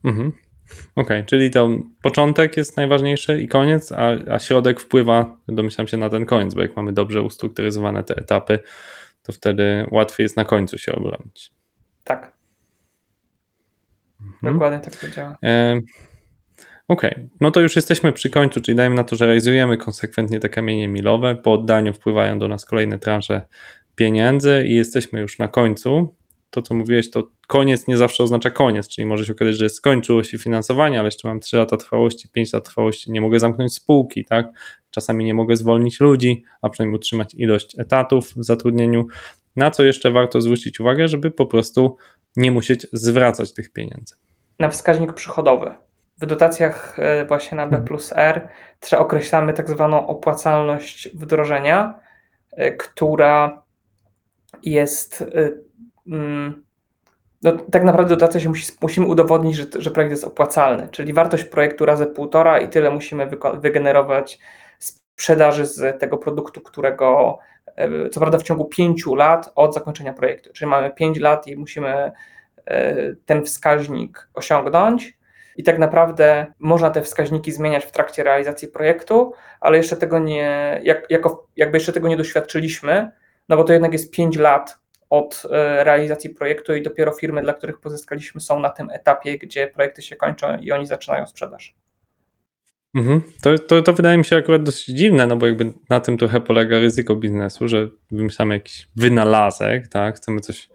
Mhm. Okej, okay, czyli to początek jest najważniejszy i koniec, a, a środek wpływa, domyślam się, na ten koniec, bo jak mamy dobrze ustrukturyzowane te etapy, to wtedy łatwiej jest na końcu się obronić. Tak. Mhm. Dokładnie tak to działa. E, Okej, no to już jesteśmy przy końcu, czyli dajmy na to, że realizujemy konsekwentnie te kamienie milowe. Po oddaniu wpływają do nas kolejne transze pieniędzy i jesteśmy już na końcu. To, co mówiłeś, to koniec nie zawsze oznacza koniec, czyli może się okazać, że skończyło się finansowanie, ale jeszcze mam 3 lata trwałości, 5 lat trwałości, nie mogę zamknąć spółki, tak? Czasami nie mogę zwolnić ludzi, a przynajmniej utrzymać ilość etatów w zatrudnieniu. Na co jeszcze warto zwrócić uwagę, żeby po prostu nie musieć zwracać tych pieniędzy. Na wskaźnik przychodowy. W dotacjach e, właśnie na B plus R określamy tak zwaną opłacalność wdrożenia, e, która jest e, mm, no, tak naprawdę dotacja się musi, musimy udowodnić, że, że projekt jest opłacalny, czyli wartość projektu razy półtora i tyle musimy wygenerować sprzedaży z tego produktu, którego co prawda w ciągu pięciu lat od zakończenia projektu, czyli mamy pięć lat i musimy ten wskaźnik osiągnąć i tak naprawdę można te wskaźniki zmieniać w trakcie realizacji projektu, ale jeszcze tego nie, jak, jako, jakby jeszcze tego nie doświadczyliśmy, no bo to jednak jest 5 lat od e, realizacji projektu i dopiero firmy, dla których pozyskaliśmy, są na tym etapie, gdzie projekty się kończą i oni zaczynają sprzedaż. Mhm. To, to, to wydaje mi się akurat dosyć dziwne, no bo jakby na tym trochę polega ryzyko biznesu, że wymyślamy jakiś wynalazek, tak, chcemy coś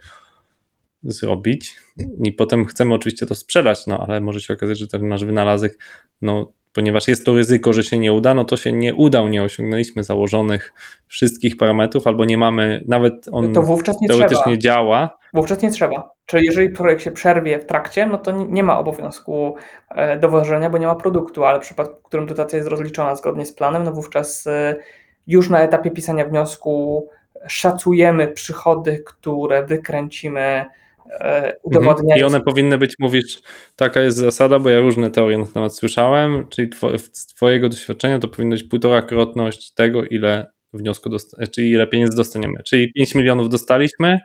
zrobić i potem chcemy oczywiście to sprzedać, no ale może się okazać, że ten nasz wynalazek, no ponieważ jest to ryzyko, że się nie uda, no to się nie udał, nie osiągnęliśmy założonych wszystkich parametrów, albo nie mamy, nawet on to wówczas nie teoretycznie trzeba. działa. Wówczas nie trzeba. Czyli jeżeli projekt się przerwie w trakcie, no to nie ma obowiązku e, dowożenia, bo nie ma produktu, ale w przypadku, w którym dotacja jest rozliczona zgodnie z planem, no wówczas e, już na etapie pisania wniosku szacujemy przychody, które wykręcimy udowodniając. Mhm. I one powinny być, mówisz, taka jest zasada, bo ja różne teorie na temat słyszałem, czyli z Twojego doświadczenia to powinno być półtora krotność tego, ile wniosku, dosta- czyli ile pieniędzy dostaniemy. Czyli 5 milionów dostaliśmy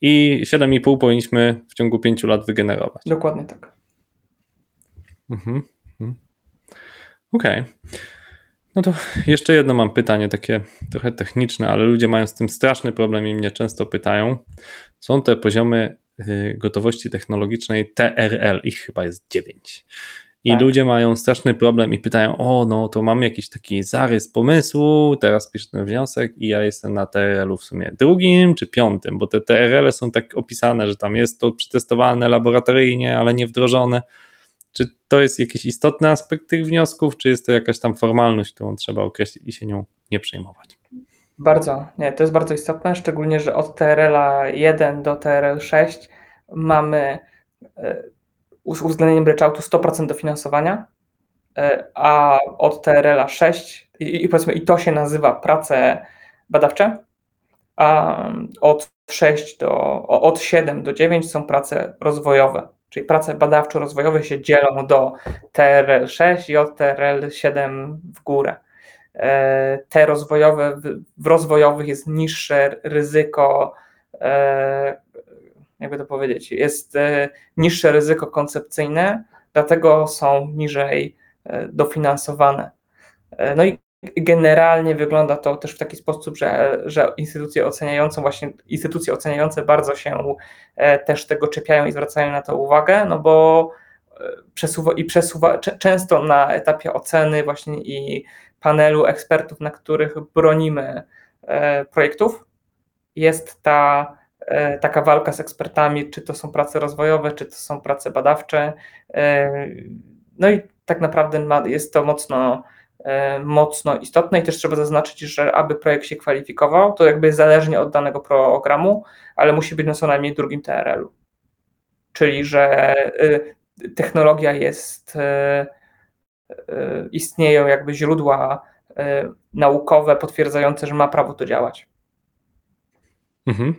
i 7,5 powinniśmy w ciągu 5 lat wygenerować. Dokładnie tak. Mhm. mhm. Okej. Okay. No to jeszcze jedno mam pytanie, takie trochę techniczne, ale ludzie mają z tym straszny problem i mnie często pytają. Są te poziomy gotowości technologicznej TRL, ich chyba jest 9. I tak. ludzie mają straszny problem i pytają, o no to mam jakiś taki zarys pomysłu, teraz piszę ten wniosek i ja jestem na TRL-u w sumie drugim czy piątym, bo te TRL-e są tak opisane, że tam jest to przetestowane laboratoryjnie, ale nie wdrożone. Czy to jest jakiś istotny aspekt tych wniosków, czy jest to jakaś tam formalność, którą trzeba określić i się nią nie przejmować? Bardzo, nie, to jest bardzo istotne, szczególnie, że od TRL 1 do TRL 6 mamy e, z uwzględnieniem ryczałtu 100% dofinansowania, e, a od TRL 6 i, i powiedzmy i to się nazywa prace badawcze, a od 6 do, od 7 do 9 są prace rozwojowe, czyli prace badawczo-rozwojowe się dzielą do TRL 6 i od TRL 7 w górę. E, te rozwojowe, w rozwojowych jest niższe ryzyko, e, jakby to powiedzieć, jest e, niższe ryzyko koncepcyjne, dlatego są niżej dofinansowane. No i generalnie wygląda to też w taki sposób, że, że instytucje oceniające, właśnie instytucje oceniające bardzo się też tego czepiają i zwracają na to uwagę, no bo przesuwa i przesuwa często na etapie oceny właśnie i panelu ekspertów, na których bronimy e, projektów, jest ta e, taka walka z ekspertami, czy to są prace rozwojowe, czy to są prace badawcze. E, no i tak naprawdę jest to mocno, mocno istotne i też trzeba zaznaczyć, że aby projekt się kwalifikował, to jakby zależnie od danego programu, ale musi być na co najmniej drugim TRL-u. Czyli, że technologia jest E, istnieją jakby źródła e, naukowe potwierdzające, że ma prawo to działać. Mhm.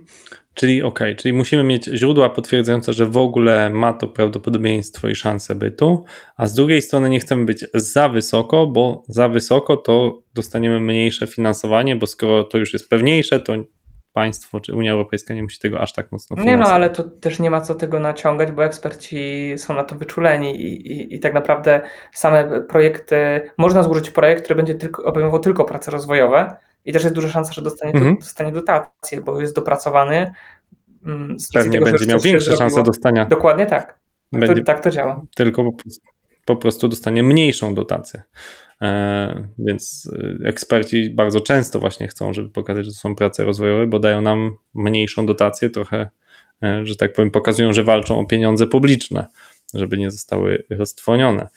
Czyli ok, czyli musimy mieć źródła potwierdzające, że w ogóle ma to prawdopodobieństwo i szansę bytu, a z drugiej strony nie chcemy być za wysoko, bo za wysoko to dostaniemy mniejsze finansowanie, bo skoro to już jest pewniejsze, to państwo czy Unia Europejska nie musi tego aż tak mocno finansować. Nie no, ale to też nie ma co tego naciągać, bo eksperci są na to wyczuleni i, i, i tak naprawdę same projekty, można złożyć projekt, który będzie tylko, obejmował tylko prace rozwojowe i też jest duża szansa, że dostanie, mhm. dostanie dotację, bo jest dopracowany. Mm, Pewnie tego, będzie miał większe szanse dostania. Dokładnie tak. Będzie, to, tak to działa. Tylko po prostu po prostu dostanie mniejszą dotację. E, więc e, eksperci bardzo często właśnie chcą, żeby pokazać, że to są prace rozwojowe, bo dają nam mniejszą dotację, trochę, e, że tak powiem, pokazują, że walczą o pieniądze publiczne, żeby nie zostały roztrwonione.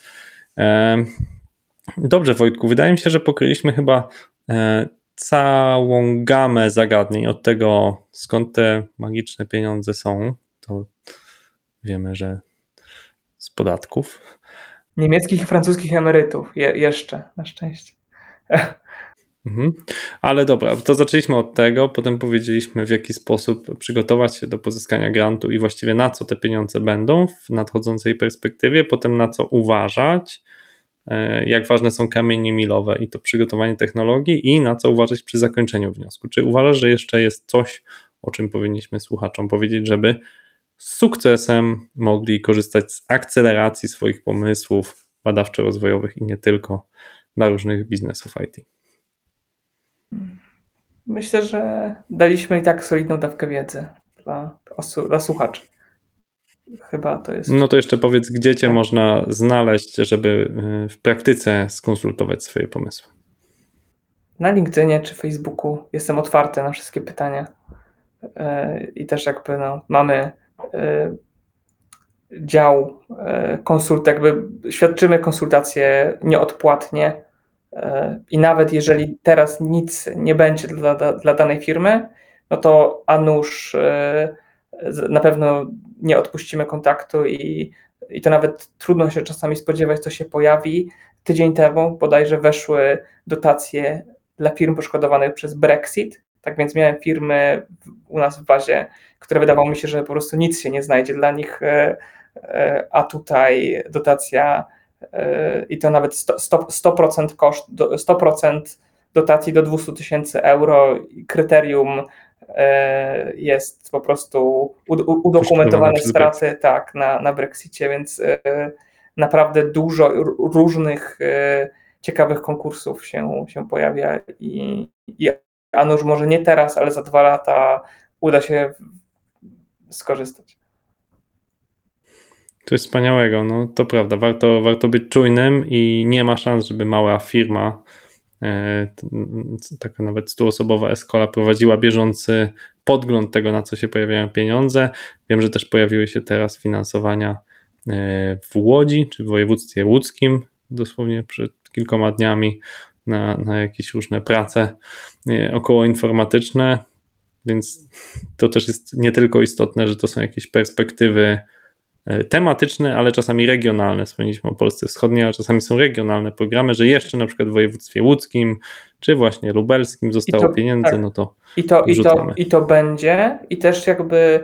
Dobrze, Wojtku, wydaje mi się, że pokryliśmy chyba całą gamę zagadnień od tego, skąd te magiczne pieniądze są. To wiemy, że z podatków. Niemieckich i francuskich emerytów je, jeszcze, na szczęście. Mhm. Ale dobra, to zaczęliśmy od tego, potem powiedzieliśmy w jaki sposób przygotować się do pozyskania grantu i właściwie na co te pieniądze będą w nadchodzącej perspektywie, potem na co uważać, e, jak ważne są kamienie milowe i to przygotowanie technologii i na co uważać przy zakończeniu wniosku. Czy uważasz, że jeszcze jest coś, o czym powinniśmy słuchaczom powiedzieć, żeby z sukcesem mogli korzystać z akceleracji swoich pomysłów badawczo-rozwojowych i nie tylko dla różnych biznesów IT. Myślę, że daliśmy i tak solidną dawkę wiedzy dla, dla słuchaczy. Chyba to jest. No to jeszcze powiedz, gdzie Cię tak. można znaleźć, żeby y, w praktyce skonsultować swoje pomysły. Na LinkedInie czy Facebooku jestem otwarty na wszystkie pytania. Y, I też jakby no, mamy dział e, konsult, jakby świadczymy konsultacje nieodpłatnie e, i nawet jeżeli teraz nic nie będzie dla, dla danej firmy, no to a nuż na pewno nie odpuścimy kontaktu i, i to nawet trudno się czasami spodziewać, co się pojawi. Tydzień temu bodajże weszły dotacje dla firm poszkodowanych przez Brexit, tak więc miałem firmy u nas w bazie, które wydawało mi się, że po prostu nic się nie znajdzie dla nich, e, e, a tutaj dotacja e, i to nawet 100%, 100% koszt, 100% dotacji do 200 tysięcy euro. Kryterium jest po prostu udokumentowane straty tak, na, na Brexicie, więc naprawdę dużo różnych ciekawych konkursów się, się pojawia i, i a no już może nie teraz, ale za dwa lata uda się skorzystać. Jest wspaniałego, no to prawda, warto, warto być czujnym i nie ma szans, żeby mała firma, e, taka nawet stuosobowa Escola prowadziła bieżący podgląd tego, na co się pojawiają pieniądze. Wiem, że też pojawiły się teraz finansowania e, w Łodzi, czy w województwie łódzkim, dosłownie przed kilkoma dniami na, na jakieś różne prace e, okołoinformatyczne, więc to też jest nie tylko istotne, że to są jakieś perspektywy e, tematyczne, ale czasami regionalne. Wspomnieliśmy o Polsce Wschodniej, ale czasami są regionalne programy, że jeszcze na przykład w województwie łódzkim czy właśnie lubelskim zostało to, pieniędzy, tak. no to I to, i to I to będzie i też jakby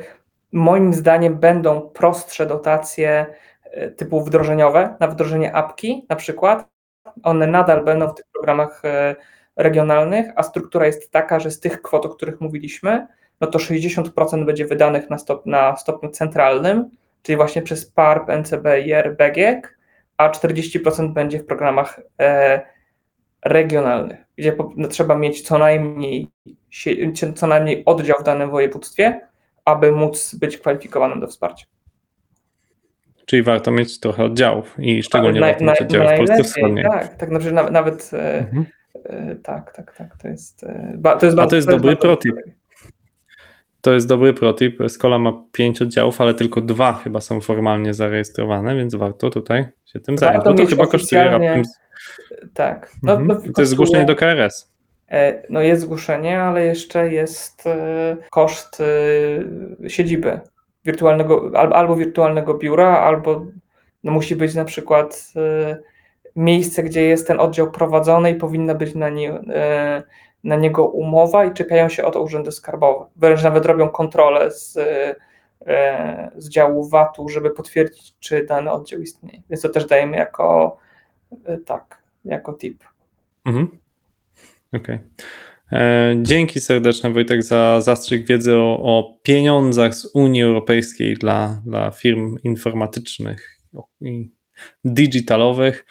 moim zdaniem będą prostsze dotacje e, typu wdrożeniowe, na wdrożenie apki na przykład, one nadal będą w tych programach e, regionalnych, a struktura jest taka, że z tych kwot, o których mówiliśmy, no to 60% będzie wydanych na, stop, na stopniu centralnym, czyli właśnie przez PARP, NCB, IR, BGIEK, a 40% będzie w programach e, regionalnych, gdzie po, no, trzeba mieć co najmniej, co najmniej oddział w danym województwie, aby móc być kwalifikowanym do wsparcia. Czyli warto mieć trochę oddziałów i szczególnie na, warto mieć oddziały w Polsce Wschodniej. Tak, tak znaczy nawet, nawet e, mhm. e, tak, tak, tak, to jest, e, to jest A to jest dobry protip. To jest dobry protip. Skola ma pięć oddziałów, ale tylko dwa chyba są formalnie zarejestrowane, więc warto tutaj się tym zająć. Bo to chyba kosztuje raptem. Tak. No, mhm. no, to jest zgłoszenie do KRS. No jest zgłoszenie, ale jeszcze jest koszt siedziby wirtualnego, albo wirtualnego biura, albo no musi być na przykład e, miejsce, gdzie jest ten oddział prowadzony i powinna być na, nie, e, na niego umowa i czekają się o to urzędy skarbowe. Wręcz nawet robią kontrolę z, e, z działu VAT-u, żeby potwierdzić, czy dany oddział istnieje. Więc to też dajemy jako tak, jako tip. Mhm. Okej. Okay. E, dzięki serdeczne Wojtek za zastrzyk wiedzy o, o pieniądzach z Unii Europejskiej dla, dla firm informatycznych i digitalowych.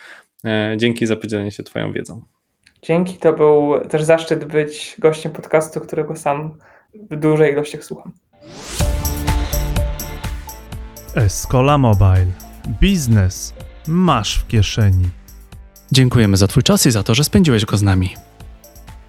E, dzięki za podzielenie się Twoją wiedzą. Dzięki, to był też zaszczyt być gościem podcastu, którego sam w dużej ilościach słucham. Escola Mobile. Biznes masz w kieszeni. Dziękujemy za Twój czas i za to, że spędziłeś go z nami.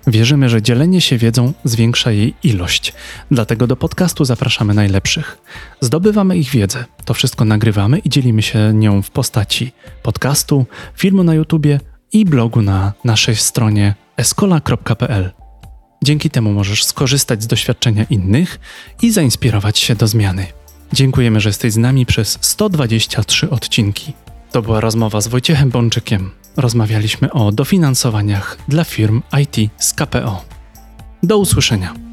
Wierzymy, że dzielenie się wiedzą zwiększa jej ilość, dlatego do podcastu zapraszamy najlepszych. Zdobywamy ich wiedzę, to wszystko nagrywamy i dzielimy się nią w postaci podcastu, filmu na YouTubie i blogu na naszej stronie escola.pl. Dzięki temu możesz skorzystać z doświadczenia innych i zainspirować się do zmiany. Dziękujemy, że jesteś z nami przez 123 odcinki. To była rozmowa z Wojciechem Bączykiem. Rozmawialiśmy o dofinansowaniach dla firm IT z KPO. Do usłyszenia.